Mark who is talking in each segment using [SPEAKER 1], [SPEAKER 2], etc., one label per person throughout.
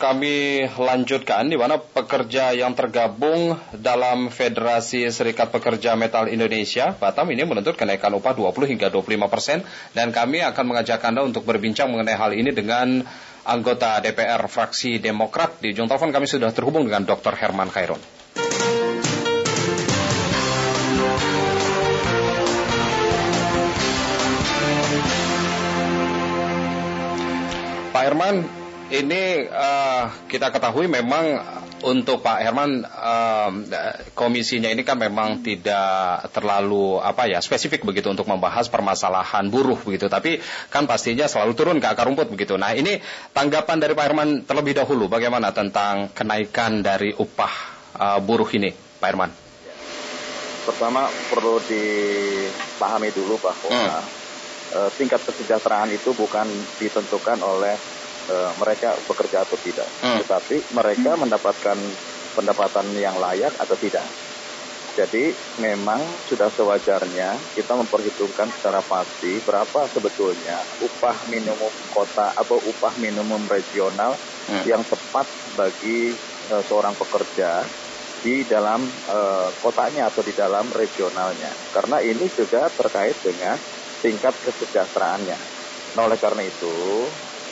[SPEAKER 1] kami lanjutkan di mana pekerja yang tergabung dalam Federasi Serikat Pekerja Metal Indonesia Batam ini menuntut kenaikan upah 20 hingga 25 persen dan kami akan mengajak Anda untuk berbincang mengenai hal ini dengan anggota DPR fraksi Demokrat. Di ujung telepon kami sudah terhubung dengan Dr. Herman Khairun. Pak Herman, ini uh, kita ketahui memang untuk Pak Herman uh, komisinya ini kan memang tidak terlalu apa ya spesifik begitu untuk membahas permasalahan buruh begitu tapi kan pastinya selalu turun ke akar rumput begitu. Nah ini tanggapan dari Pak Herman terlebih dahulu bagaimana tentang kenaikan dari upah uh, buruh ini Pak Herman?
[SPEAKER 2] Pertama perlu dipahami dulu bahwa hmm. tingkat kesejahteraan itu bukan ditentukan oleh uh, mereka bekerja atau tidak, hmm. tetapi mereka hmm. mendapatkan pendapatan yang layak atau tidak. Jadi memang sudah sewajarnya kita memperhitungkan secara pasti berapa sebetulnya upah minimum kota atau upah minimum regional hmm. yang tepat bagi uh, seorang pekerja di dalam uh, kotanya atau di dalam regionalnya. Karena ini juga terkait dengan tingkat kesejahteraannya. Nah, oleh karena itu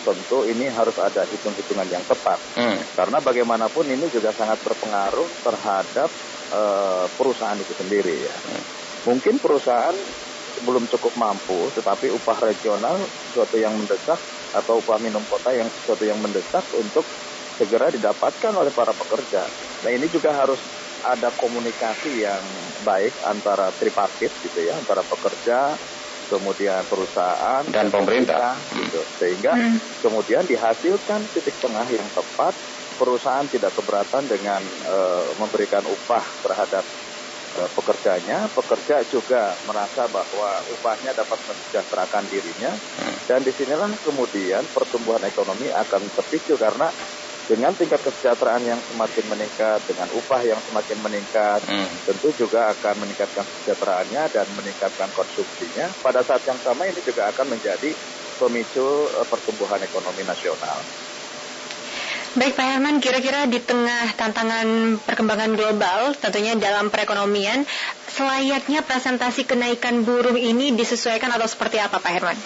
[SPEAKER 2] tentu ini harus ada hitung-hitungan yang tepat. Hmm. Karena bagaimanapun ini juga sangat berpengaruh terhadap uh, perusahaan itu sendiri ya. Hmm. Mungkin perusahaan belum cukup mampu, tetapi upah regional sesuatu yang mendesak atau upah minum kota yang sesuatu yang mendesak untuk segera didapatkan oleh para pekerja. Nah ini juga harus ada komunikasi yang baik antara tripartit gitu ya, antara pekerja, kemudian perusahaan
[SPEAKER 1] dan pemerintah
[SPEAKER 2] gitu sehingga hmm. kemudian dihasilkan titik tengah yang tepat perusahaan tidak keberatan dengan uh, memberikan upah terhadap uh, pekerjanya pekerja juga merasa bahwa upahnya dapat mensejahterakan dirinya hmm. dan di sinilah kemudian pertumbuhan ekonomi akan terpicu karena dengan tingkat kesejahteraan yang semakin meningkat, dengan upah yang semakin meningkat, hmm. tentu juga akan meningkatkan kesejahteraannya dan meningkatkan konsumsinya. Pada saat yang sama ini juga akan menjadi pemicu uh, pertumbuhan ekonomi nasional.
[SPEAKER 3] Baik Pak Herman, kira-kira di tengah tantangan perkembangan global, tentunya dalam perekonomian, selayaknya presentasi kenaikan buruh ini disesuaikan atau seperti apa Pak Herman?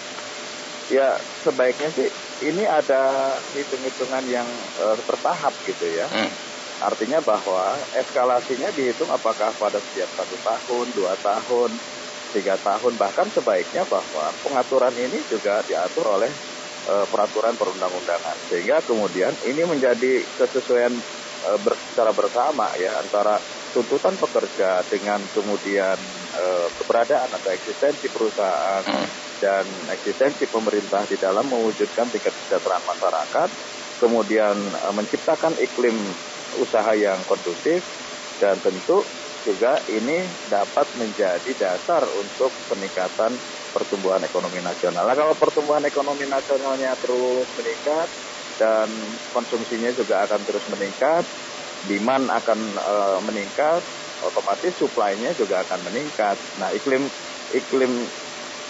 [SPEAKER 2] Ya, sebaiknya sih ini ada hitung-hitungan yang uh, bertahap gitu ya. Hmm. Artinya bahwa eskalasinya dihitung apakah pada setiap satu tahun, dua tahun, tiga tahun, bahkan sebaiknya bahwa pengaturan ini juga diatur oleh uh, peraturan perundang-undangan. Sehingga kemudian ini menjadi kesesuaian uh, ber, secara bersama ya antara tuntutan pekerja dengan kemudian uh, keberadaan atau eksistensi perusahaan. Hmm dan eksistensi pemerintah di dalam mewujudkan tingkat kesejahteraan masyarakat, kemudian e, menciptakan iklim usaha yang kondusif, dan tentu juga ini dapat menjadi dasar untuk peningkatan pertumbuhan ekonomi nasional. Nah, kalau pertumbuhan ekonomi nasionalnya terus meningkat dan konsumsinya juga akan terus meningkat, demand akan e, meningkat, otomatis supply-nya juga akan meningkat. Nah, iklim iklim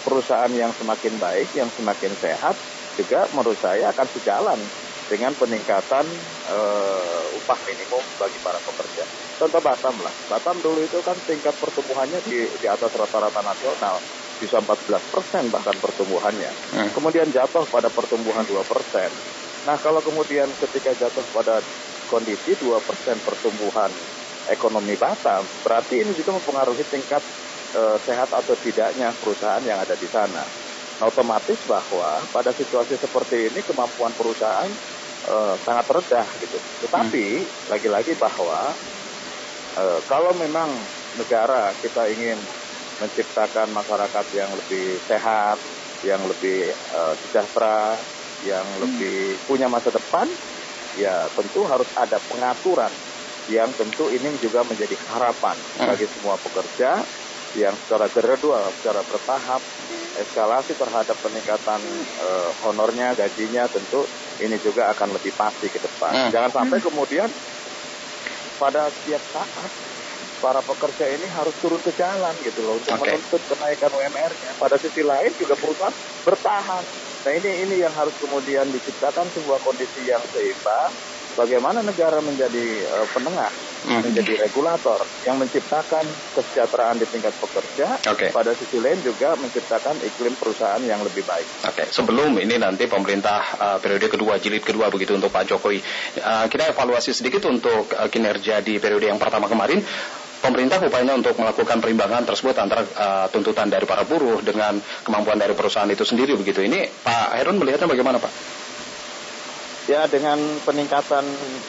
[SPEAKER 2] perusahaan yang semakin baik, yang semakin sehat juga menurut saya akan sejalan dengan peningkatan uh, upah minimum bagi para pekerja. Contoh Batam lah, Batam dulu itu kan tingkat pertumbuhannya di, di atas rata-rata nasional, bisa 14 persen bahkan pertumbuhannya. Hmm. Kemudian jatuh pada pertumbuhan 2 persen. Nah kalau kemudian ketika jatuh pada kondisi 2 persen pertumbuhan ekonomi Batam, berarti ini juga mempengaruhi tingkat e, sehat atau tidaknya perusahaan yang ada di sana. Nah, otomatis bahwa pada situasi seperti ini kemampuan perusahaan e, sangat rendah gitu. Tetapi hmm. lagi-lagi bahwa e, kalau memang negara kita ingin menciptakan masyarakat yang lebih sehat, yang lebih e, sejahtera, yang hmm. lebih punya masa depan, ya tentu harus ada pengaturan yang tentu ini juga menjadi harapan hmm. bagi semua pekerja yang secara gradual, secara bertahap, eskalasi terhadap peningkatan uh, honornya, gajinya tentu ini juga akan lebih pasti ke depan. Hmm. Jangan sampai hmm. kemudian pada setiap saat para pekerja ini harus turun ke jalan gitu loh untuk okay. menuntut kenaikan UMR-nya. Pada sisi lain juga perusahaan bertahan. Nah ini ini yang harus kemudian diciptakan sebuah kondisi yang seimbang bagaimana negara menjadi uh, penengah. Menjadi regulator yang menciptakan kesejahteraan di tingkat pekerja, okay. pada sisi lain juga menciptakan iklim perusahaan yang lebih baik.
[SPEAKER 1] Oke, okay. sebelum ini nanti pemerintah uh, periode kedua, jilid kedua begitu untuk Pak Jokowi, uh, kita evaluasi sedikit untuk uh, kinerja di periode yang pertama kemarin pemerintah upayanya untuk melakukan perimbangan tersebut antara uh, tuntutan dari para buruh dengan kemampuan dari perusahaan itu sendiri begitu. Ini Pak Herun melihatnya bagaimana Pak?
[SPEAKER 2] Ya dengan peningkatan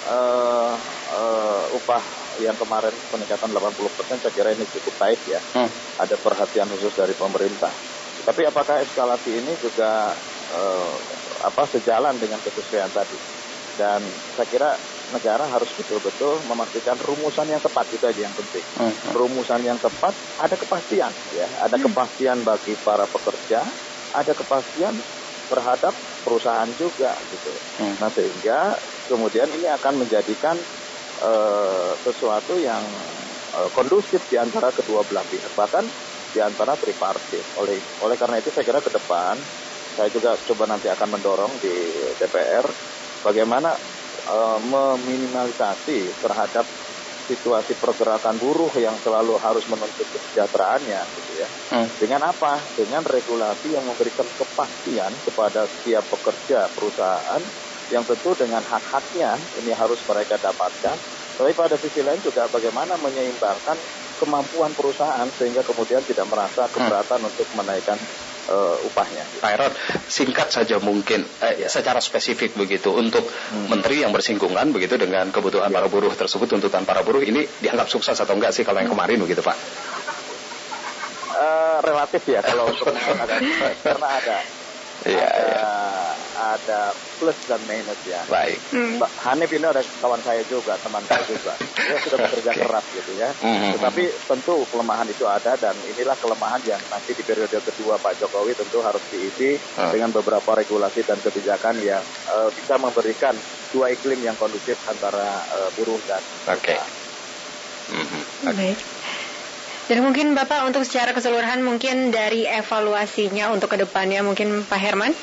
[SPEAKER 2] uh, uh, upah yang kemarin peningkatan 80% saya kira ini cukup baik ya. Hmm. Ada perhatian khusus dari pemerintah. Tapi apakah eskalasi ini juga uh, apa sejalan dengan kesesuaian tadi? Dan saya kira negara harus betul-betul memastikan rumusan yang tepat itu aja yang penting. Hmm. Rumusan yang tepat ada kepastian ya, ada hmm. kepastian bagi para pekerja, ada kepastian terhadap perusahaan juga gitu. Hmm. Nah sehingga kemudian ini akan menjadikan uh, sesuatu yang uh, kondusif di antara kedua belah pihak bahkan di antara tripartit. Oleh oleh karena itu saya kira ke depan saya juga coba nanti akan mendorong di DPR bagaimana uh, meminimalisasi terhadap situasi pergerakan buruh yang selalu harus menuntut kesejahteraannya gitu ya. Hmm. Dengan apa? Dengan regulasi yang memberikan kepastian kepada setiap pekerja perusahaan yang tentu dengan hak-haknya ini harus mereka dapatkan. Tapi pada sisi lain juga bagaimana menyeimbangkan kemampuan perusahaan sehingga kemudian tidak merasa keberatan hmm. untuk menaikkan uh, upahnya.
[SPEAKER 1] Pak singkat saja mungkin eh, ya. secara spesifik begitu untuk hmm. menteri yang bersinggungan begitu dengan kebutuhan ya. para buruh tersebut tuntutan para buruh ini dianggap sukses atau enggak sih kalau yang kemarin begitu Pak?
[SPEAKER 2] Uh, relatif ya kalau untuk karena ada yeah, ada yeah. Ada plus dan minus ya.
[SPEAKER 1] Baik.
[SPEAKER 2] Hmm. Hanif ini ada kawan saya juga, teman saya juga. Dia sudah bekerja okay. keras gitu ya. Mm-hmm. Tetapi tentu kelemahan itu ada dan inilah kelemahan yang nanti di periode kedua Pak Jokowi tentu harus diisi mm. dengan beberapa regulasi dan kebijakan yang uh, bisa memberikan dua iklim yang kondusif antara uh, buruh dan
[SPEAKER 1] Oke. Okay.
[SPEAKER 3] Mm-hmm. Okay. Baik. Dan mungkin Bapak untuk secara keseluruhan mungkin dari evaluasinya untuk ke depannya mungkin Pak Herman?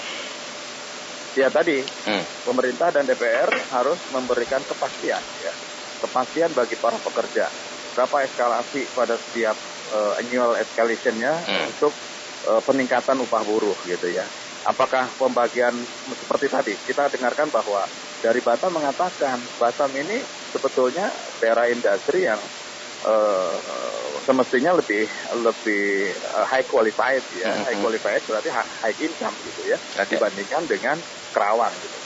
[SPEAKER 2] Ya tadi hmm. pemerintah dan DPR harus memberikan kepastian ya kepastian bagi para pekerja berapa eskalasi pada setiap uh, annual escalationnya hmm. untuk uh, peningkatan upah buruh gitu ya apakah pembagian seperti tadi kita dengarkan bahwa dari Batam mengatakan Batam ini sebetulnya daerah industri yang uh, semestinya lebih lebih high qualified ya mm -hmm. high qualified berarti high income gitu ya okay. dibandingkan dengan Kerawang gitu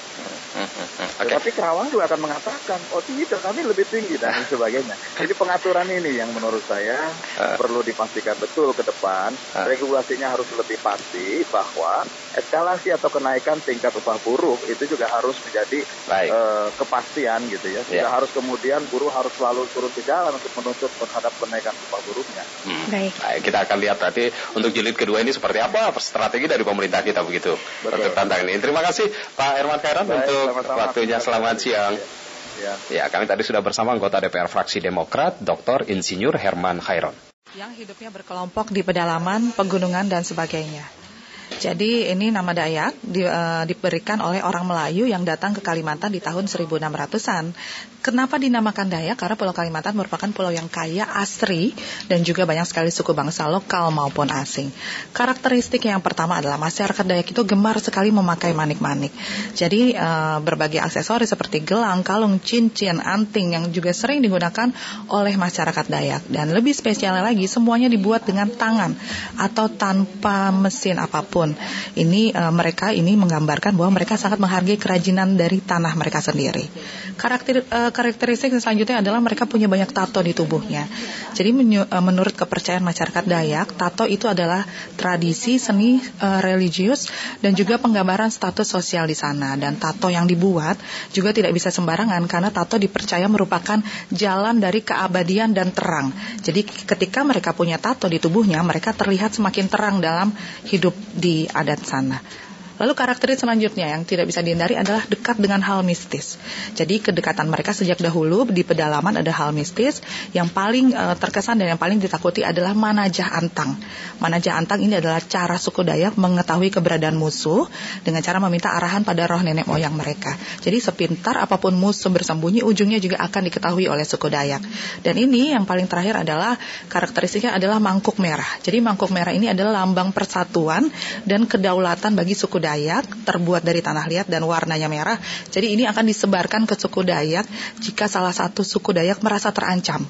[SPEAKER 2] Okay. Tetapi Kerawang juga akan mengatakan, oh tidak, kami lebih tinggi dan sebagainya. Jadi pengaturan ini yang menurut saya uh. perlu dipastikan betul ke depan. Uh. Regulasinya harus lebih pasti bahwa eskalasi atau kenaikan tingkat upah buruh itu juga harus menjadi uh, kepastian gitu ya. Tidak yeah. harus kemudian buruh harus selalu turun ke jalan untuk menuntut terhadap kenaikan upah buruhnya.
[SPEAKER 1] Hmm. Baik. Baik. Kita akan lihat nanti untuk jilid kedua ini seperti apa strategi dari pemerintah kita begitu Betul. untuk tantangan ini. Terima kasih Pak Herman Kairan untuk sama-sama. waktunya. Selamat siang. Ya. ya, kami tadi sudah bersama anggota DPR fraksi Demokrat, Dr. Insinyur Herman Khairon.
[SPEAKER 4] Yang hidupnya berkelompok di pedalaman, pegunungan, dan sebagainya. Jadi ini nama Dayak di, uh, diberikan oleh orang Melayu yang datang ke Kalimantan di tahun 1600-an. Kenapa dinamakan Dayak? Karena Pulau Kalimantan merupakan pulau yang kaya, asri, dan juga banyak sekali suku bangsa lokal maupun asing. Karakteristik yang pertama adalah masyarakat Dayak itu gemar sekali memakai manik-manik. Jadi uh, berbagai aksesoris seperti gelang, kalung, cincin, anting yang juga sering digunakan oleh masyarakat Dayak. Dan lebih spesial lagi, semuanya dibuat dengan tangan atau tanpa mesin apa pun. Ini uh, mereka ini menggambarkan bahwa mereka sangat menghargai kerajinan dari tanah mereka sendiri. Karakter uh, karakteristik selanjutnya adalah mereka punya banyak tato di tubuhnya. Jadi eh, menurut kepercayaan masyarakat Dayak, tato itu adalah tradisi seni uh, religius dan juga penggambaran status sosial di sana. Dan tato yang dibuat juga tidak bisa sembarangan karena tato dipercaya merupakan jalan dari keabadian dan terang. Jadi ketika mereka punya tato di tubuhnya, mereka terlihat semakin terang dalam hidup di adat sana. Lalu karakteristik selanjutnya yang tidak bisa dihindari adalah dekat dengan hal mistis. Jadi kedekatan mereka sejak dahulu di pedalaman ada hal mistis yang paling uh, terkesan dan yang paling ditakuti adalah manajah antang. Manajah antang ini adalah cara suku Dayak mengetahui keberadaan musuh dengan cara meminta arahan pada roh nenek moyang mereka. Jadi sepintar apa pun musuh bersembunyi ujungnya juga akan diketahui oleh suku Dayak. Dan ini yang paling terakhir adalah karakteristiknya adalah mangkuk merah. Jadi mangkuk merah ini adalah lambang persatuan dan kedaulatan bagi suku Dayak terbuat dari tanah liat dan warnanya merah. Jadi ini akan disebarkan ke suku Dayak jika salah satu suku Dayak merasa terancam.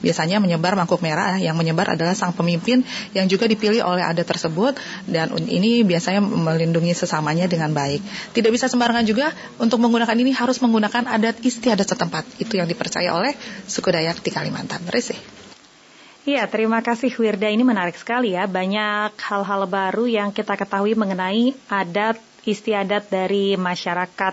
[SPEAKER 4] Biasanya menyebar mangkuk merah yang menyebar adalah sang pemimpin yang juga dipilih oleh adat tersebut dan ini biasanya melindungi sesamanya dengan baik. Tidak bisa sembarangan juga untuk menggunakan ini harus menggunakan adat istiadat setempat. Itu yang dipercaya oleh suku Dayak di Kalimantan. Risih.
[SPEAKER 5] Iya, terima kasih Wirda. Ini menarik sekali ya. Banyak hal-hal baru yang kita ketahui mengenai adat istiadat dari masyarakat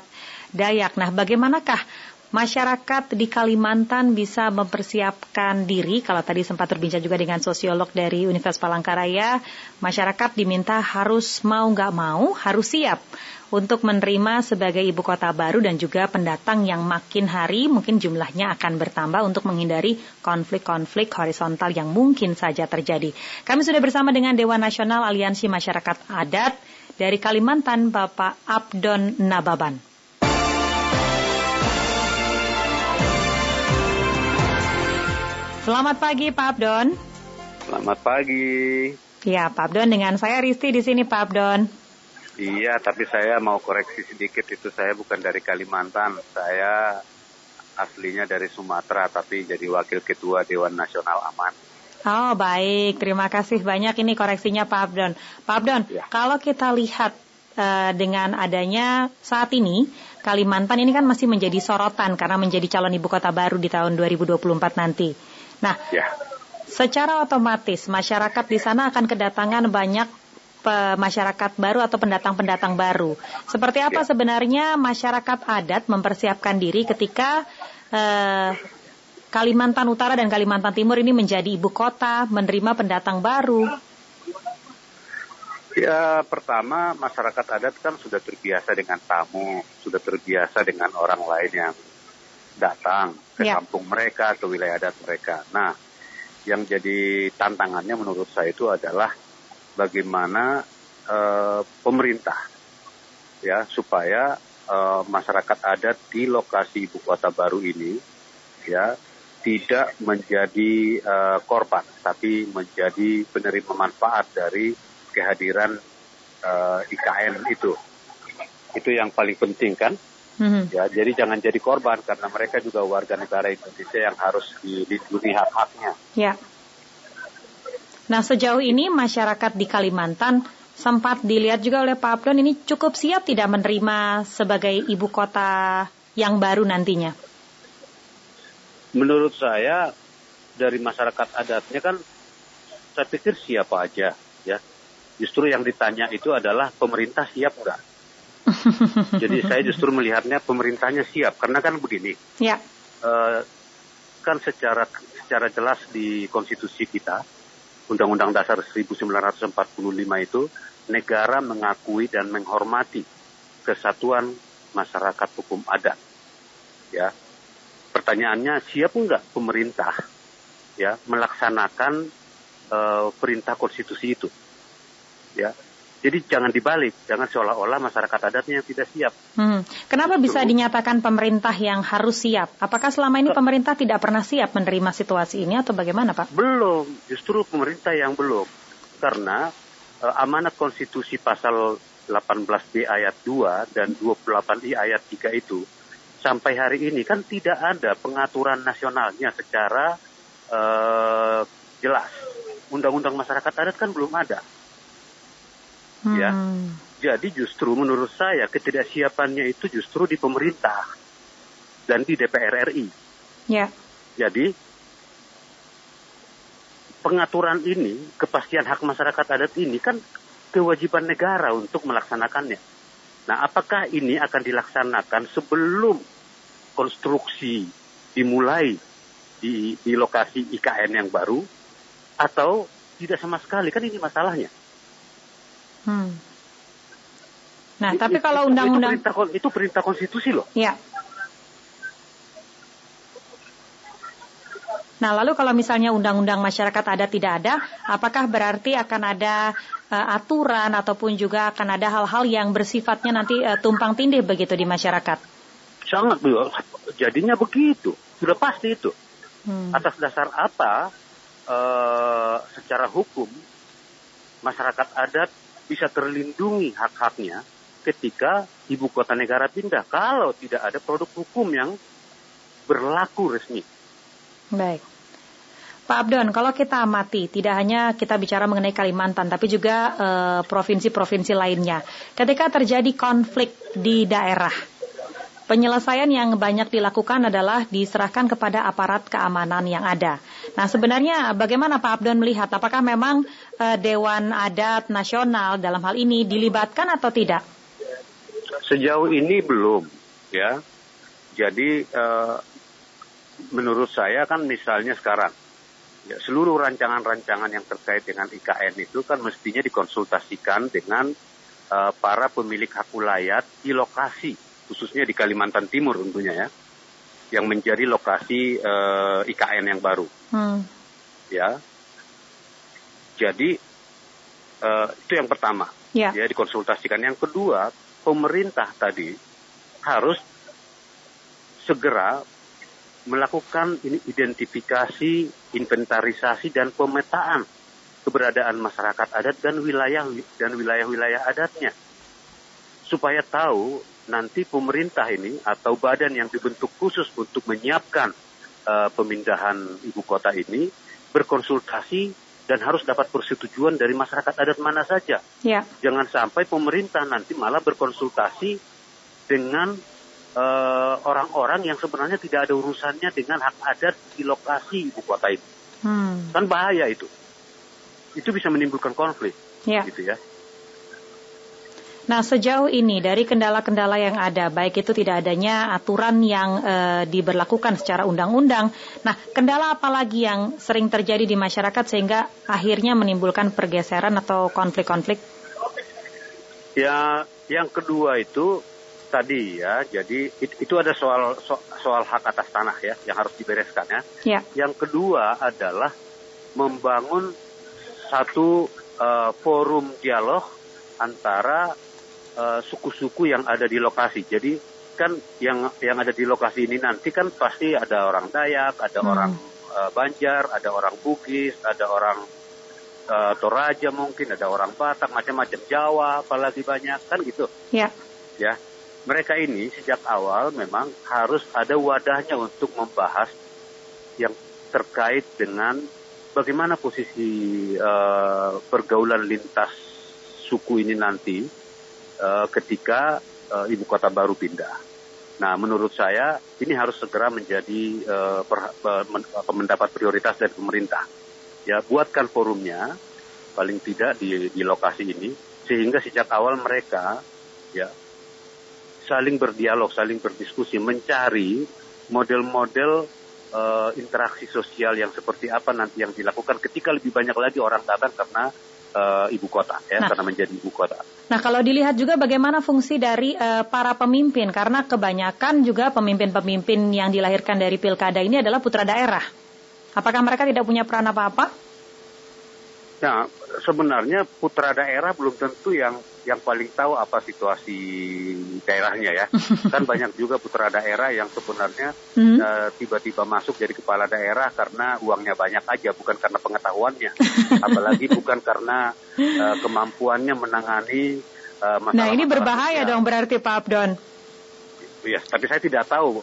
[SPEAKER 5] Dayak. Nah, bagaimanakah masyarakat di Kalimantan bisa mempersiapkan diri? Kalau tadi sempat berbincang juga dengan sosiolog dari Universitas Palangkaraya, masyarakat diminta harus mau nggak mau, harus siap untuk menerima sebagai ibu kota baru dan juga pendatang yang makin hari mungkin jumlahnya akan bertambah untuk menghindari konflik-konflik horizontal yang mungkin saja terjadi. Kami sudah bersama dengan Dewan Nasional Aliansi Masyarakat Adat dari Kalimantan, Bapak Abdon Nababan. Selamat pagi Pak Abdon.
[SPEAKER 6] Selamat pagi.
[SPEAKER 5] Ya, Pak Abdon dengan saya Risti di sini Pak Abdon.
[SPEAKER 6] Iya, tapi saya mau koreksi sedikit itu saya bukan dari Kalimantan. Saya aslinya dari Sumatera tapi jadi wakil ketua Dewan Nasional Aman.
[SPEAKER 5] Oh baik, terima kasih banyak ini koreksinya Pak Abdon. Pak Abdon, ya. kalau kita lihat uh, dengan adanya saat ini Kalimantan ini kan masih menjadi sorotan karena menjadi calon ibu kota baru di tahun 2024 nanti. Nah, ya. secara otomatis masyarakat di sana akan kedatangan banyak masyarakat baru atau pendatang-pendatang baru. Seperti apa ya. sebenarnya masyarakat adat mempersiapkan diri ketika eh, Kalimantan Utara dan Kalimantan Timur ini menjadi ibu kota, menerima pendatang baru?
[SPEAKER 6] Ya, pertama masyarakat adat kan sudah terbiasa dengan tamu, sudah terbiasa dengan orang lain yang datang ke ya. kampung mereka, ke wilayah adat mereka. Nah, yang jadi tantangannya menurut saya itu adalah bagaimana uh, pemerintah ya supaya uh, masyarakat adat di lokasi ibu kota baru ini ya tidak menjadi uh, korban tapi menjadi penerima manfaat dari kehadiran uh, IKN itu. Itu yang paling penting kan? Mm-hmm. ya jadi jangan jadi korban karena mereka juga warga negara Indonesia yang harus dilindungi hak-haknya.
[SPEAKER 5] Ya Nah sejauh ini masyarakat di Kalimantan sempat dilihat juga oleh Pak Abdon ini cukup siap tidak menerima sebagai ibu kota yang baru nantinya?
[SPEAKER 6] Menurut saya dari masyarakat adatnya kan saya pikir siapa aja ya. Justru yang ditanya itu adalah pemerintah siap enggak? Jadi saya justru melihatnya pemerintahnya siap karena kan begini. Ya. Uh, kan secara secara jelas di konstitusi kita Undang-Undang Dasar 1945 itu negara mengakui dan menghormati kesatuan masyarakat hukum adat. Ya. Pertanyaannya siap nggak pemerintah ya melaksanakan uh, perintah konstitusi itu? Ya. Jadi jangan dibalik, jangan seolah-olah masyarakat adatnya yang tidak siap.
[SPEAKER 5] Hmm. Kenapa Justru, bisa dinyatakan pemerintah yang harus siap? Apakah selama ini pemerintah tidak pernah siap menerima situasi ini atau bagaimana Pak?
[SPEAKER 6] Belum, justru pemerintah yang belum. Karena uh, amanat konstitusi pasal 18B ayat 2 dan 28I ayat 3 itu sampai hari ini kan tidak ada pengaturan nasionalnya secara uh, jelas. Undang-undang masyarakat adat kan belum ada. Ya. Hmm. Ya. Jadi justru menurut saya ketidaksiapannya itu justru di pemerintah dan di DPR RI. Ya. Jadi pengaturan ini, kepastian hak masyarakat adat ini kan kewajiban negara untuk melaksanakannya. Nah, apakah ini akan dilaksanakan sebelum konstruksi dimulai di, di lokasi IKN yang baru atau tidak sama sekali? Kan ini masalahnya. Hmm.
[SPEAKER 5] Nah, tapi kalau undang-undang
[SPEAKER 6] itu, itu, itu perintah konstitusi loh.
[SPEAKER 5] Ya. Nah, lalu kalau misalnya undang-undang masyarakat adat tidak ada, apakah berarti akan ada uh, aturan ataupun juga akan ada hal-hal yang bersifatnya nanti uh, tumpang tindih begitu di masyarakat?
[SPEAKER 6] Sangat, jadinya begitu, sudah pasti itu. Hmm. Atas dasar apa uh, secara hukum masyarakat adat bisa terlindungi hak-haknya ketika ibu kota negara pindah kalau tidak ada produk hukum yang berlaku resmi.
[SPEAKER 5] Baik. Pak Abdon, kalau kita amati, tidak hanya kita bicara mengenai Kalimantan, tapi juga eh, provinsi-provinsi lainnya. Ketika terjadi konflik di daerah, penyelesaian yang banyak dilakukan adalah diserahkan kepada aparat keamanan yang ada. Nah, sebenarnya bagaimana Pak Abdon melihat, apakah memang eh, Dewan Adat Nasional dalam hal ini dilibatkan atau tidak?
[SPEAKER 6] Sejauh ini belum, ya. Jadi eh, menurut saya kan misalnya sekarang ya, seluruh rancangan-rancangan yang terkait dengan IKN itu kan mestinya dikonsultasikan dengan uh, para pemilik hak ulayat di lokasi, khususnya di Kalimantan Timur tentunya ya, yang menjadi lokasi uh, eh, IKN yang baru. Hmm. Ya, jadi uh, itu yang pertama, ya. ya dikonsultasikan. Yang kedua, pemerintah tadi harus segera melakukan ini identifikasi, inventarisasi dan pemetaan keberadaan masyarakat adat dan wilayah dan wilayah-wilayah adatnya supaya tahu nanti pemerintah ini atau badan yang dibentuk khusus untuk menyiapkan uh, pemindahan ibu kota ini berkonsultasi dan harus dapat persetujuan dari masyarakat adat mana saja. Ya. Jangan sampai pemerintah nanti malah berkonsultasi dengan Eh, orang-orang uh, yang sebenarnya tidak ada urusannya dengan hak adat di lokasi ibu kota itu. Hmm. Kan bahaya itu. Itu bisa menimbulkan konflik. Ya. Gitu ya.
[SPEAKER 5] Nah, sejauh ini dari kendala-kendala yang ada, baik itu tidak adanya aturan yang e, diberlakukan secara undang-undang. Nah, kendala apa lagi yang sering terjadi di masyarakat sehingga akhirnya menimbulkan pergeseran atau konflik-konflik?
[SPEAKER 6] Ya, yang kedua itu tadi ya, jadi it, itu ada soal so, soal hak atas tanah ya yang harus dibereskan ya. ya. Yang kedua adalah membangun satu uh, forum dialog antara eh, suku-suku yang ada di lokasi. Jadi kan yang yang ada di lokasi ini nanti kan pasti ada orang Dayak, ada hmm. orang uh, Banjar, ada orang Bugis, ada orang uh, Toraja mungkin, ada orang Batak, macam-macam Jawa, apalagi banyak kan gitu. Ya. Ya mereka ini sejak awal memang harus ada wadahnya untuk membahas yang terkait dengan bagaimana posisi uh, pergaulan lintas suku ini nanti uh, ketika uh, ibu kota baru pindah. Nah, menurut saya ini harus segera menjadi uh, per, uh, mendapat prioritas dari pemerintah. Ya, buatkan forumnya paling tidak di, di lokasi ini sehingga sejak awal mereka ya saling berdialog, saling berdiskusi, mencari model-model uh, interaksi sosial yang seperti apa nanti yang dilakukan ketika lebih banyak lagi orang datang karena uh, ibu kota ya, nah, karena menjadi ibu kota.
[SPEAKER 5] Nah, kalau dilihat juga bagaimana fungsi dari uh, para pemimpin karena kebanyakan juga pemimpin-pemimpin yang dilahirkan dari pilkada ini adalah putra daerah. Apakah mereka tidak punya peran apa-apa?
[SPEAKER 6] Nah, sebenarnya putra daerah belum tentu yang yang paling tahu apa situasi daerahnya ya. kan banyak juga putra daerah yang sebenarnya hmm. uh, tiba-tiba masuk jadi kepala daerah karena uangnya banyak aja, bukan karena pengetahuannya, apalagi bukan karena uh, kemampuannya menangani
[SPEAKER 5] uh, masalah. Nah ini berbahaya dong berarti Pak Abdon.
[SPEAKER 6] Ya, tapi saya tidak tahu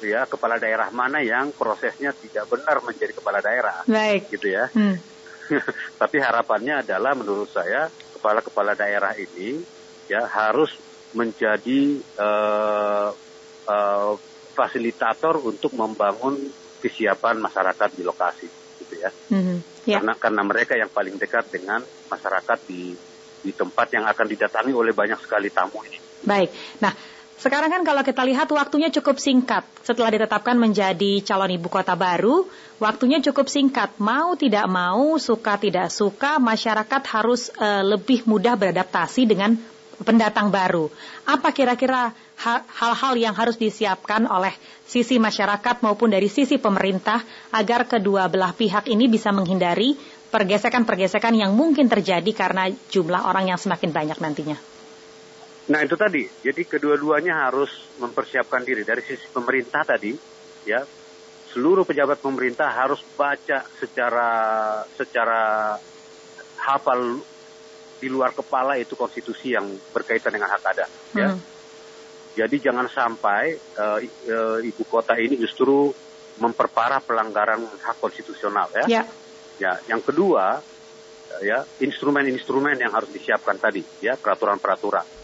[SPEAKER 6] ya kepala daerah mana yang prosesnya tidak benar menjadi kepala daerah.
[SPEAKER 5] Baik.
[SPEAKER 6] Gitu ya. Hmm. Tapi harapannya adalah menurut saya kepala-kepala daerah ini ya harus menjadi uh, uh, fasilitator untuk membangun kesiapan masyarakat di lokasi gitu ya. Mm-hmm. Yeah. Karena karena mereka yang paling dekat dengan masyarakat di di tempat yang akan didatangi oleh banyak sekali tamu ini.
[SPEAKER 5] Baik. Nah, sekarang kan kalau kita lihat waktunya cukup singkat setelah ditetapkan menjadi calon ibu kota baru, waktunya cukup singkat. Mau tidak mau, suka tidak suka, masyarakat harus uh, lebih mudah beradaptasi dengan pendatang baru. Apa kira-kira hal-hal yang harus disiapkan oleh sisi masyarakat maupun dari sisi pemerintah agar kedua belah pihak ini bisa menghindari pergesekan-pergesekan yang mungkin terjadi karena jumlah orang yang semakin banyak nantinya?
[SPEAKER 6] Nah itu tadi, jadi kedua-duanya harus mempersiapkan diri dari sisi pemerintah tadi, ya seluruh pejabat pemerintah harus baca secara secara hafal di luar kepala itu konstitusi yang berkaitan dengan hak adat, ya. Hmm. Jadi jangan sampai uh, uh, ibu kota ini justru memperparah pelanggaran hak konstitusional, ya. ya. Ya, yang kedua, ya instrumen-instrumen yang harus disiapkan tadi, ya peraturan-peraturan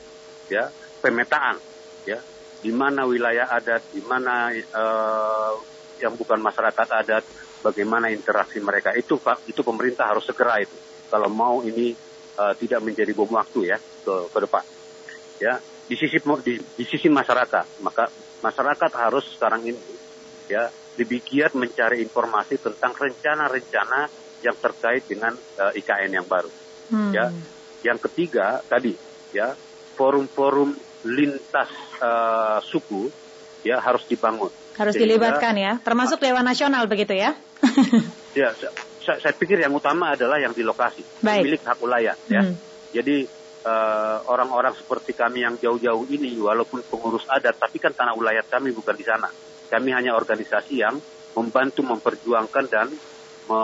[SPEAKER 6] ya pemetaan ya. Di mana wilayah adat di mana uh, yang bukan masyarakat adat bagaimana interaksi mereka. Itu Pak itu pemerintah harus segera itu. Kalau mau ini uh, tidak menjadi bom waktu ya ke, ke depan ya. Di sisi di, di sisi masyarakat maka masyarakat harus sekarang ini ya lebih giat mencari informasi tentang rencana-rencana yang terkait dengan uh, eh, IKN yang baru hmm. ya yang ketiga tadi ya forum-forum lintas uh, suku ya harus dibangun.
[SPEAKER 5] Harus Sehingga, dilibatkan ya, termasuk Dewan Nasional begitu ya?
[SPEAKER 6] ya, saya, saya pikir yang utama adalah yang di lokasi, Baik. milik hak wilayah ya. Hmm. Jadi eh, orang-orang uh, seperti kami yang jauh-jauh ini, walaupun pengurus adat, tapi kan tanah wilayah kami bukan di sana. Kami hanya organisasi yang membantu memperjuangkan dan me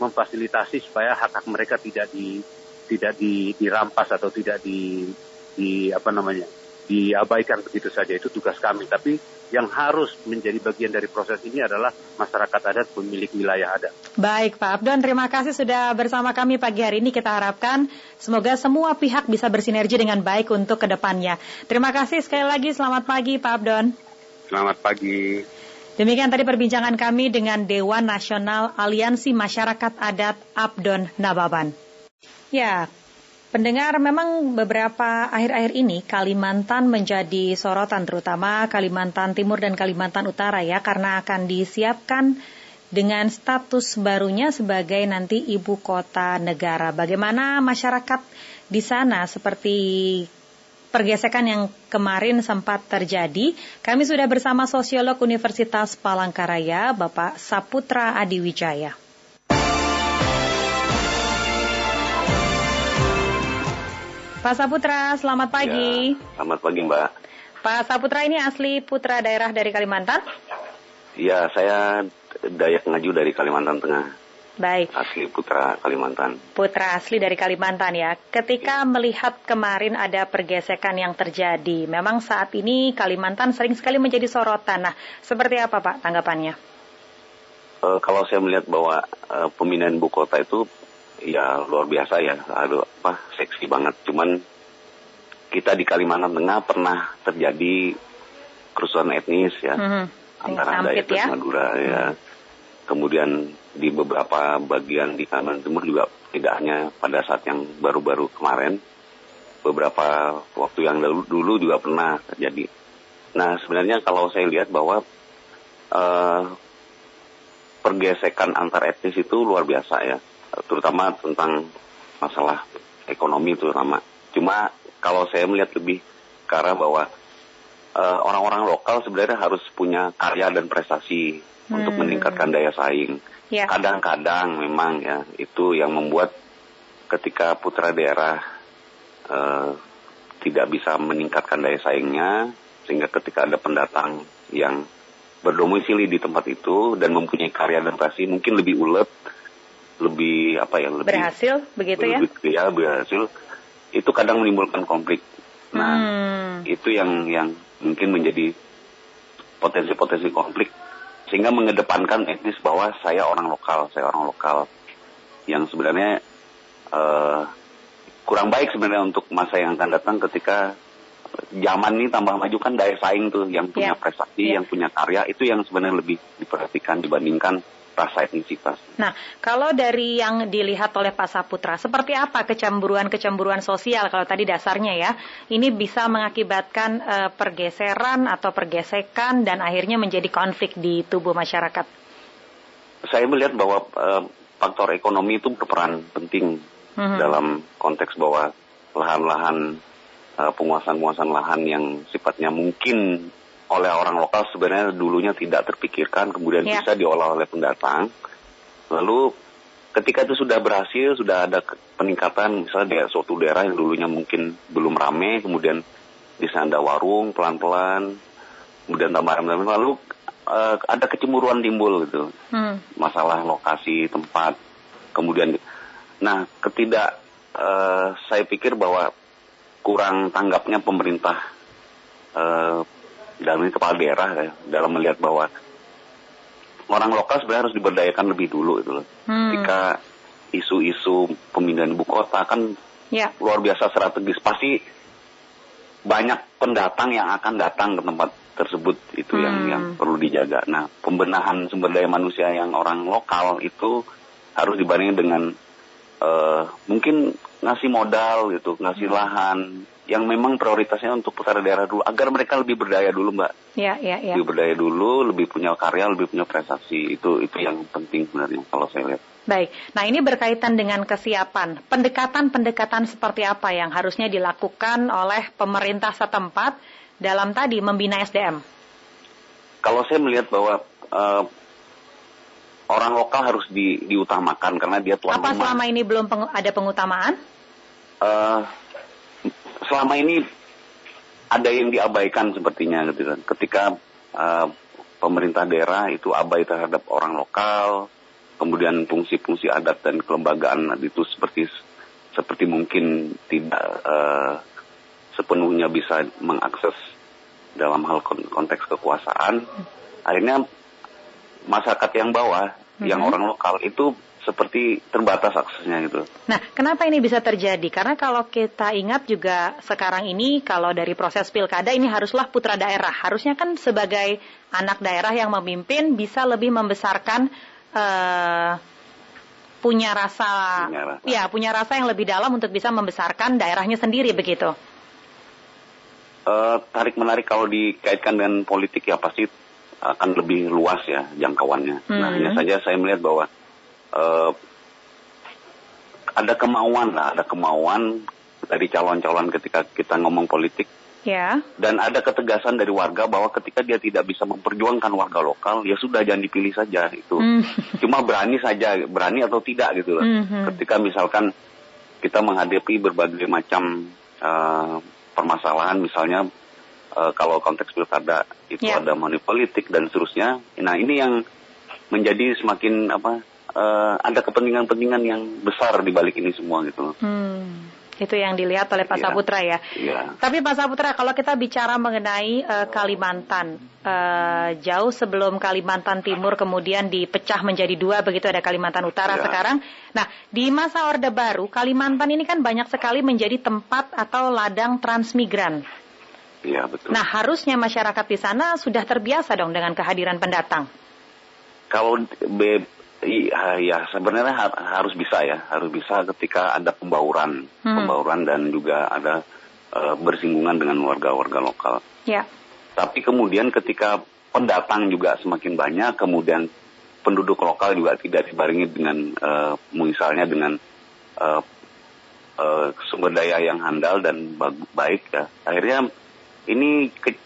[SPEAKER 6] memfasilitasi supaya hak-hak mereka tidak di tidak di, dirampas atau tidak di di apa namanya diabaikan begitu saja itu tugas kami tapi yang harus menjadi bagian dari proses ini adalah masyarakat adat pemilik wilayah adat.
[SPEAKER 5] Baik Pak Abdon, terima kasih sudah bersama kami pagi hari ini. Kita harapkan semoga semua pihak bisa bersinergi dengan baik untuk ke depannya. Terima kasih sekali lagi, selamat pagi Pak Abdon.
[SPEAKER 6] Selamat pagi.
[SPEAKER 5] Demikian tadi perbincangan kami dengan Dewan Nasional Aliansi Masyarakat Adat Abdon Nababan. Ya, Pendengar, memang beberapa akhir-akhir ini Kalimantan menjadi sorotan, terutama Kalimantan Timur dan Kalimantan Utara ya, karena akan disiapkan dengan status barunya sebagai nanti ibu kota negara. Bagaimana masyarakat di sana seperti pergesekan yang kemarin sempat terjadi. Kami sudah bersama sosiolog Universitas Palangkaraya, Bapak Saputra Adiwijaya. Pak Saputra, selamat pagi.
[SPEAKER 7] Ya, selamat pagi Mbak.
[SPEAKER 5] Pak Saputra ini asli putra daerah dari Kalimantan?
[SPEAKER 7] Iya, saya Dayak Ngaju dari Kalimantan Tengah.
[SPEAKER 5] Baik.
[SPEAKER 7] Asli putra Kalimantan.
[SPEAKER 5] Putra asli dari Kalimantan ya. Ketika ya. melihat kemarin ada pergesekan yang terjadi, memang saat ini Kalimantan sering sekali menjadi sorotan. Nah, seperti apa Pak tanggapannya?
[SPEAKER 7] Uh, kalau saya melihat bahwa uh, pemindahan ibu kota itu ya luar biasa ya aduh apa seksi banget cuman kita di Kalimantan Tengah pernah terjadi kerusuhan etnis ya mm-hmm. antara Dayak dan ya? Madura ya mm. kemudian di beberapa bagian di Kalimantan Timur juga tidak hanya pada saat yang baru-baru kemarin beberapa waktu yang dulu, dulu juga pernah terjadi nah sebenarnya kalau saya lihat bahwa uh, pergesekan antar etnis itu luar biasa ya terutama tentang masalah ekonomi terutama. Cuma kalau saya melihat lebih ke arah bahwa uh, orang-orang lokal sebenarnya harus punya karya dan prestasi hmm. untuk meningkatkan daya saing. Yeah. Kadang-kadang memang ya itu yang membuat ketika putra daerah uh, tidak bisa meningkatkan daya saingnya, sehingga ketika ada pendatang yang berdomisili di tempat itu dan mempunyai karya dan prestasi mungkin lebih ulet, lebih apa ya lebih
[SPEAKER 5] berhasil begitu ya? lebih,
[SPEAKER 7] ya? Ya berhasil itu kadang menimbulkan konflik. Nah hmm. itu yang yang mungkin menjadi potensi-potensi konflik sehingga mengedepankan etnis bahwa saya orang lokal, saya orang lokal yang sebenarnya uh, kurang baik sebenarnya untuk masa yang akan datang ketika zaman ini tambah maju kan daya saing tuh yang punya yeah. prestasi, yeah. yang punya karya itu yang sebenarnya lebih diperhatikan dibandingkan rasa etnisitas.
[SPEAKER 5] Nah, kalau dari yang dilihat oleh Pak Saputra, seperti apa kecemburuan-kecemburuan sosial kalau tadi dasarnya ya, ini bisa mengakibatkan uh, pergeseran atau pergesekan dan akhirnya menjadi konflik di tubuh masyarakat?
[SPEAKER 7] Saya melihat bahwa uh, faktor ekonomi itu berperan penting mm -hmm. dalam konteks bahwa lahan-lahan uh, penguasaan-penguasaan lahan yang sifatnya mungkin oleh orang lokal sebenarnya dulunya tidak terpikirkan kemudian yeah. bisa diolah oleh pendatang. Lalu ketika itu sudah berhasil, sudah ada peningkatan misalnya di suatu daerah yang dulunya mungkin belum rame, kemudian di sana ada warung pelan-pelan, kemudian tambah rame lalu uh, ada kecemburuan timbul gitu, hmm. masalah lokasi tempat, kemudian, nah ketidak uh, saya pikir bahwa kurang tanggapnya pemerintah uh, dalam ini kepala daerah ya, dalam melihat bahwa orang lokal sebenarnya harus diberdayakan lebih dulu itu loh. Hmm. Ketika isu-isu pemindahan ibu kota kan ya. luar biasa strategis pasti banyak pendatang yang akan datang ke tempat tersebut itu hmm. yang yang perlu dijaga. Nah, pembenahan sumber daya manusia yang orang lokal itu harus dibandingkan dengan uh, mungkin ngasih modal gitu, ngasih hmm. lahan, yang memang prioritasnya untuk putra daerah dulu agar mereka lebih berdaya dulu mbak.
[SPEAKER 5] Ya, ya, ya.
[SPEAKER 7] Lebih berdaya dulu, lebih punya karya, lebih punya prestasi itu itu yang penting sebenarnya kalau saya lihat.
[SPEAKER 5] Baik, nah ini berkaitan dengan kesiapan. Pendekatan-pendekatan seperti apa yang harusnya dilakukan oleh pemerintah setempat dalam tadi membina SDM?
[SPEAKER 7] Kalau saya melihat bahwa uh, orang lokal harus di, diutamakan karena dia tuan
[SPEAKER 5] Apa rumah. selama ini belum peng, ada pengutamaan?
[SPEAKER 7] Uh, selama ini ada yang diabaikan sepertinya gitu kan. Ketika uh, pemerintah daerah itu abai terhadap orang lokal, kemudian fungsi-fungsi adat dan kelembagaan itu seperti seperti mungkin tidak uh, sepenuhnya bisa mengakses dalam hal konteks kekuasaan. Akhirnya masyarakat yang bawah, -hmm. yang orang lokal itu seperti terbatas aksesnya gitu.
[SPEAKER 5] Nah, kenapa ini bisa terjadi? Karena kalau kita ingat juga sekarang ini kalau dari proses pilkada ini haruslah putra daerah. Harusnya kan sebagai anak daerah yang memimpin bisa lebih membesarkan uh, punya rasa, punya rasa, ya punya rasa yang lebih dalam untuk bisa membesarkan daerahnya sendiri begitu.
[SPEAKER 7] Uh, tarik menarik kalau dikaitkan dengan politik ya pasti akan lebih luas ya jangkauannya. Hmm. Nah hanya saja saya melihat bahwa uh, ada kemauan lah, ada kemauan dari calon-calon ketika kita ngomong politik.
[SPEAKER 5] Ya.
[SPEAKER 7] Dan ada ketegasan dari warga bahwa ketika dia tidak bisa memperjuangkan warga lokal, ya sudah jangan dipilih saja itu. Mm. Cuma berani saja, berani atau tidak gitu loh. Mm -hmm. Ketika misalkan kita menghadapi berbagai macam uh, permasalahan, misalnya uh, kalau konteks pilkada itu yeah. ada money politik dan seterusnya. Nah ini yang menjadi semakin apa uh, ada kepentingan-kepentingan yang besar di balik ini semua gitu.
[SPEAKER 5] Hmm. Itu yang dilihat oleh Pak ya, Saputra ya.
[SPEAKER 7] ya.
[SPEAKER 5] Tapi Pak Saputra, kalau kita bicara mengenai uh, Kalimantan, uh, jauh sebelum Kalimantan Timur kemudian dipecah menjadi dua, begitu ada Kalimantan Utara ya. sekarang. Nah, di masa Orde Baru, Kalimantan ini kan banyak sekali menjadi tempat atau ladang transmigran.
[SPEAKER 7] Iya, betul.
[SPEAKER 5] Nah, harusnya masyarakat di sana sudah terbiasa dong dengan kehadiran pendatang.
[SPEAKER 7] Kalau Iya, ya sebenarnya ha harus bisa ya, harus bisa ketika ada pembauran, hmm. pembauran dan juga ada uh, bersinggungan dengan warga-warga lokal.
[SPEAKER 5] Ya.
[SPEAKER 7] Tapi kemudian ketika pendatang juga semakin banyak, kemudian penduduk lokal juga tidak dibarengi dengan uh, misalnya dengan uh, uh, sumber daya yang handal dan baik ya. Akhirnya ini ke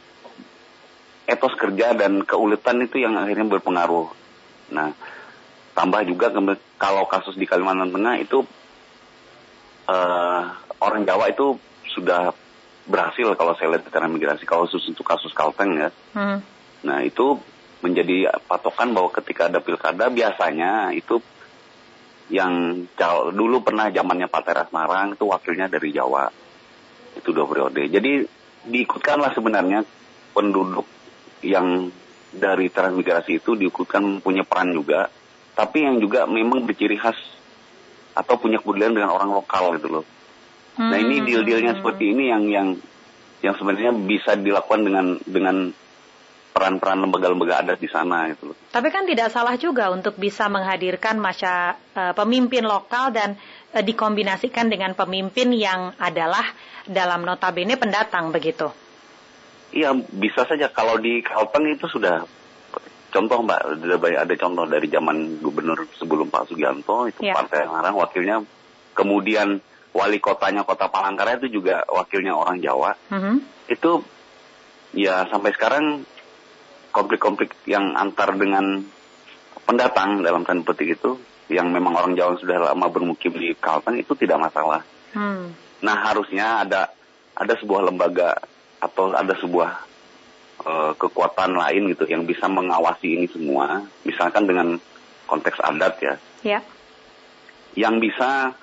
[SPEAKER 7] etos kerja dan keuletan itu yang akhirnya berpengaruh. Nah, tambah juga kalau kasus di Kalimantan Tengah itu uh, orang Jawa itu sudah berhasil kalau saya lihat secara migrasi kalau khusus untuk kasus Kalteng ya. Hmm. Nah itu menjadi patokan bahwa ketika ada pilkada biasanya itu yang dulu pernah zamannya Pak Teras Marang itu wakilnya dari Jawa itu dua periode. Jadi diikutkanlah sebenarnya penduduk yang dari transmigrasi itu diikutkan punya peran juga tapi yang juga memang berciri khas atau punya kepedulian dengan orang lokal gitu loh. Hmm. Nah ini hmm. deal-dealnya seperti ini yang yang yang sebenarnya bisa dilakukan dengan dengan peran-peran lembaga-lembaga adat di sana gitu loh.
[SPEAKER 5] Tapi kan tidak salah juga untuk bisa menghadirkan masa uh, pemimpin lokal dan uh, dikombinasikan dengan pemimpin yang adalah dalam notabene pendatang begitu.
[SPEAKER 7] Iya bisa saja kalau di Kalteng itu sudah contoh mbak ada banyak ada contoh dari zaman gubernur sebelum Pak Sugianto itu yeah. partai Larang wakilnya kemudian wali kotanya kota Palangkaraya itu juga wakilnya orang Jawa. Mm -hmm. Itu ya sampai sekarang konflik-konflik yang antar dengan pendatang dalam tanda petik itu yang memang orang Jawa sudah lama bermukim di Kalteng itu tidak masalah. Hmm. Nah harusnya ada ada sebuah lembaga atau ada sebuah uh, kekuatan lain gitu yang bisa mengawasi ini semua, misalkan dengan konteks adat ya, ya. yang bisa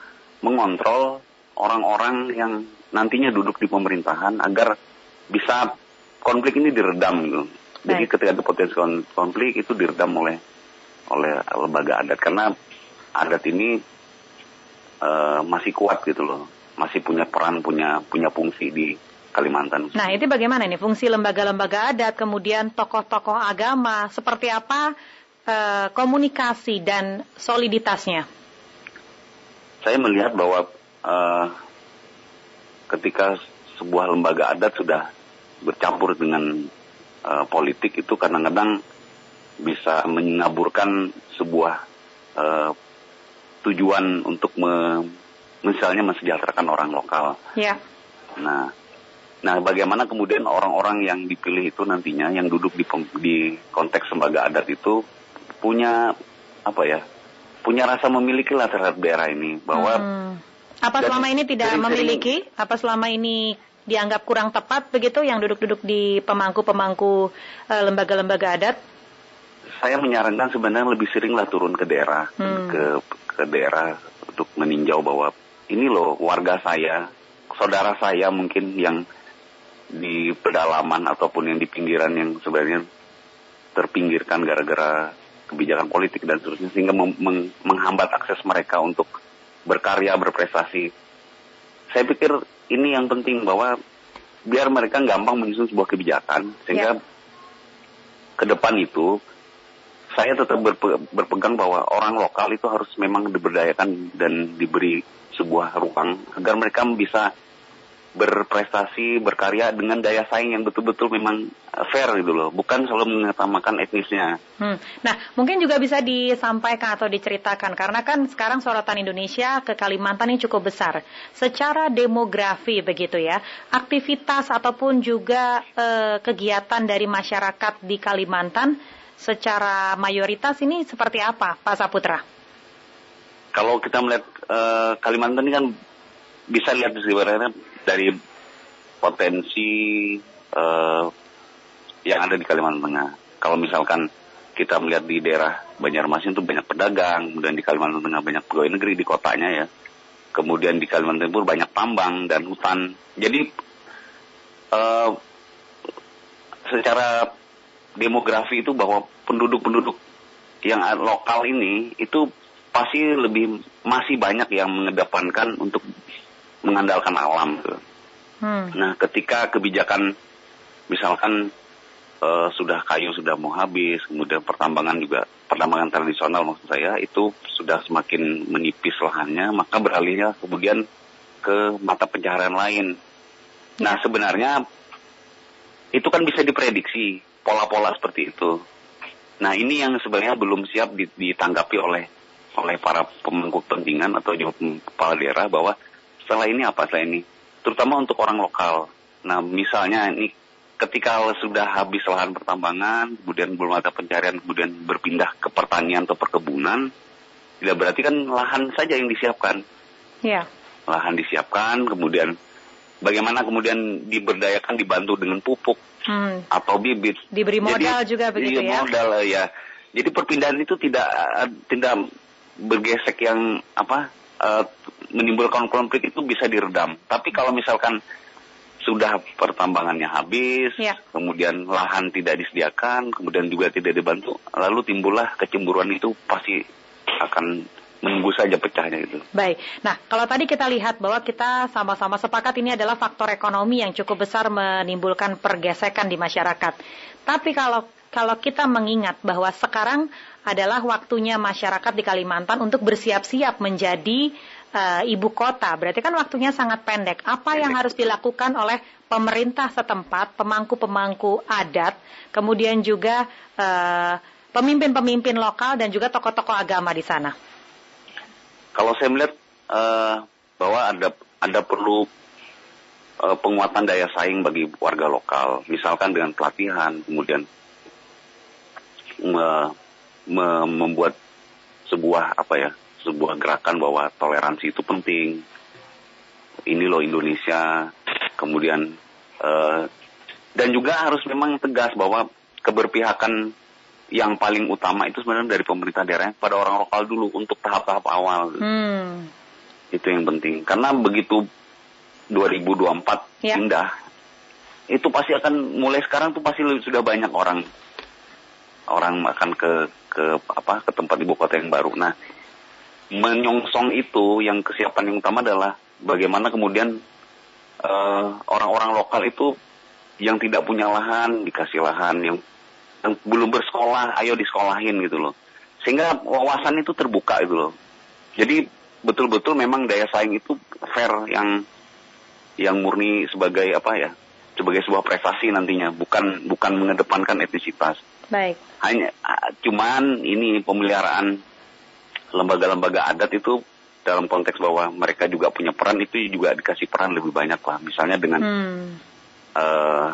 [SPEAKER 7] mengontrol orang-orang yang nantinya duduk di pemerintahan agar bisa konflik ini diredam gitu. Jadi ketika ada potensi konflik itu diredam oleh oleh lembaga adat karena adat ini uh, masih kuat gitu loh, masih punya peran, punya punya fungsi di Kalimantan.
[SPEAKER 5] Nah itu bagaimana nih fungsi lembaga-lembaga adat, kemudian tokoh-tokoh agama, seperti apa uh, komunikasi dan soliditasnya?
[SPEAKER 7] Saya melihat bahwa uh, ketika sebuah lembaga adat sudah bercampur dengan uh, politik itu kadang-kadang bisa mengaburkan sebuah uh, tujuan untuk me, misalnya mensejahterakan orang lokal. Ya. Nah, nah bagaimana kemudian orang-orang yang dipilih itu nantinya yang duduk di di konteks lembaga adat itu punya apa ya? Punya rasa memiliki lah terhadap daerah ini bahwa hmm.
[SPEAKER 5] Apa selama ini tidak memiliki? Apa selama ini dianggap kurang tepat begitu yang duduk-duduk di pemangku-pemangku e, lembaga-lembaga adat?
[SPEAKER 7] Saya menyarankan sebenarnya lebih seringlah turun ke daerah, hmm. ke ke daerah untuk meninjau bahwa ini loh warga saya, saudara saya mungkin yang di pedalaman ataupun yang di pinggiran yang sebenarnya terpinggirkan gara-gara kebijakan politik dan seterusnya sehingga menghambat akses mereka untuk berkarya, berprestasi. Saya pikir ini yang penting bahwa biar mereka gampang menyusun sebuah kebijakan sehingga yeah. ke depan itu saya tetap berpe berpegang bahwa orang lokal itu harus memang diberdayakan dan diberi sebuah ruang agar mereka bisa berprestasi, berkarya dengan daya saing yang betul-betul memang uh, fair gitu loh, bukan selalu mengutamakan etnisnya.
[SPEAKER 5] Hmm. Nah, mungkin juga bisa disampaikan atau diceritakan karena kan sekarang sorotan Indonesia ke Kalimantan ini cukup besar. Secara demografi begitu ya, aktivitas ataupun juga eh, kegiatan dari masyarakat di Kalimantan secara mayoritas ini seperti apa, Pak Saputra?
[SPEAKER 7] Kalau kita melihat eh, Kalimantan ini kan bisa lihat sebenarnya dari potensi uh, yang ada di Kalimantan Tengah. Kalau misalkan kita melihat di daerah Banjarmasin itu banyak pedagang, kemudian di Kalimantan Tengah banyak pegawai negeri di kotanya ya. Kemudian di Kalimantan Timur banyak tambang dan hutan. Jadi uh, secara demografi itu bahwa penduduk-penduduk yang lokal ini itu pasti lebih masih banyak yang mengedepankan untuk mengandalkan alam. Gitu. Hmm. Nah, ketika kebijakan misalkan uh, sudah kayu sudah mau habis, kemudian pertambangan juga pertambangan tradisional maksud saya itu sudah semakin menipis lahannya, maka beralihnya kemudian ke mata pencaharian lain. Nah, sebenarnya itu kan bisa diprediksi pola-pola seperti itu. Nah, ini yang sebenarnya belum siap ditanggapi oleh oleh para pemangku kepentingan atau juga kepala daerah bahwa setelah ini apa setelah ini terutama untuk orang lokal. Nah, misalnya ini ketika sudah habis lahan pertambangan, kemudian belum ada pencarian, kemudian berpindah ke pertanian atau perkebunan, tidak berarti kan lahan saja yang disiapkan. Ya. Lahan disiapkan, kemudian bagaimana kemudian diberdayakan dibantu dengan pupuk hmm. atau bibit.
[SPEAKER 5] Diberi modal Jadi, juga begitu
[SPEAKER 7] iya, ya? modal ya. Jadi perpindahan itu tidak tidak bergesek yang apa uh, menimbulkan konflik itu bisa diredam. Tapi kalau misalkan sudah pertambangannya habis, ya. kemudian lahan tidak disediakan, kemudian juga tidak dibantu, lalu timbullah kecemburuan itu pasti akan menunggu saja pecahnya itu.
[SPEAKER 5] Baik. Nah, kalau tadi kita lihat bahwa kita sama-sama sepakat ini adalah faktor ekonomi yang cukup besar menimbulkan pergesekan di masyarakat. Tapi kalau kalau kita mengingat bahwa sekarang adalah waktunya masyarakat di Kalimantan untuk bersiap-siap menjadi uh, ibu kota. Berarti kan waktunya sangat pendek. Apa pendek. yang harus dilakukan oleh pemerintah setempat, pemangku-pemangku adat, kemudian juga eh, pemimpin-pemimpin lokal dan juga tokoh-tokoh agama di sana?
[SPEAKER 7] Kalau saya melihat uh, bahwa ada ada perlu uh, penguatan daya saing bagi warga lokal, misalkan dengan pelatihan, kemudian me, me, membuat sebuah apa ya, sebuah gerakan bahwa toleransi itu penting. Ini loh Indonesia, kemudian uh, dan juga harus memang tegas bahwa keberpihakan yang paling utama itu sebenarnya dari pemerintah daerah pada orang lokal dulu untuk tahap-tahap awal. Hmm. Itu yang penting. Karena begitu 2024 ya. indah, itu pasti akan mulai sekarang tuh pasti sudah banyak orang orang akan ke ke apa ke tempat ibu kota yang baru. Nah, menyongsong itu yang kesiapan yang utama adalah bagaimana kemudian eh, orang-orang uh, lokal itu yang tidak punya lahan dikasih lahan yang yang belum bersekolah, ayo disekolahin gitu loh. Sehingga wawasan itu terbuka gitu loh. Jadi betul-betul memang daya saing itu fair yang yang murni sebagai apa ya? sebagai sebuah prestasi nantinya, bukan bukan mengedepankan etnisitas.
[SPEAKER 3] Baik.
[SPEAKER 7] Hanya cuman ini pemeliharaan lembaga-lembaga adat itu dalam konteks bahwa mereka juga punya peran itu juga dikasih peran lebih banyak lah. Misalnya dengan hmm. uh,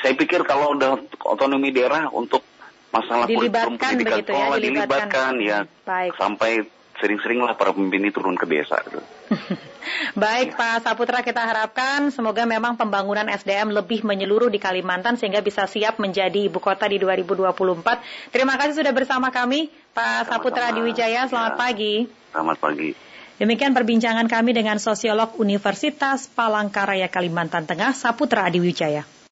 [SPEAKER 7] saya pikir kalau udah otonomi daerah untuk masalah
[SPEAKER 3] dilibatkan pendidikan begitu ya,
[SPEAKER 7] dilibatkan, dilibatkan ya Baik. sampai sering-sering lah para pemimpin ini turun ke desa. Gitu.
[SPEAKER 5] Baik Pak Saputra kita harapkan semoga memang pembangunan SDM lebih menyeluruh di Kalimantan sehingga bisa siap menjadi ibu kota di 2024. Terima kasih sudah bersama kami Pak Saputra di Wijaya. Selamat ya. pagi.
[SPEAKER 7] Selamat pagi.
[SPEAKER 5] Demikian perbincangan kami dengan sosiolog Universitas Palangkaraya Kalimantan Tengah Saputra Adiwijaya.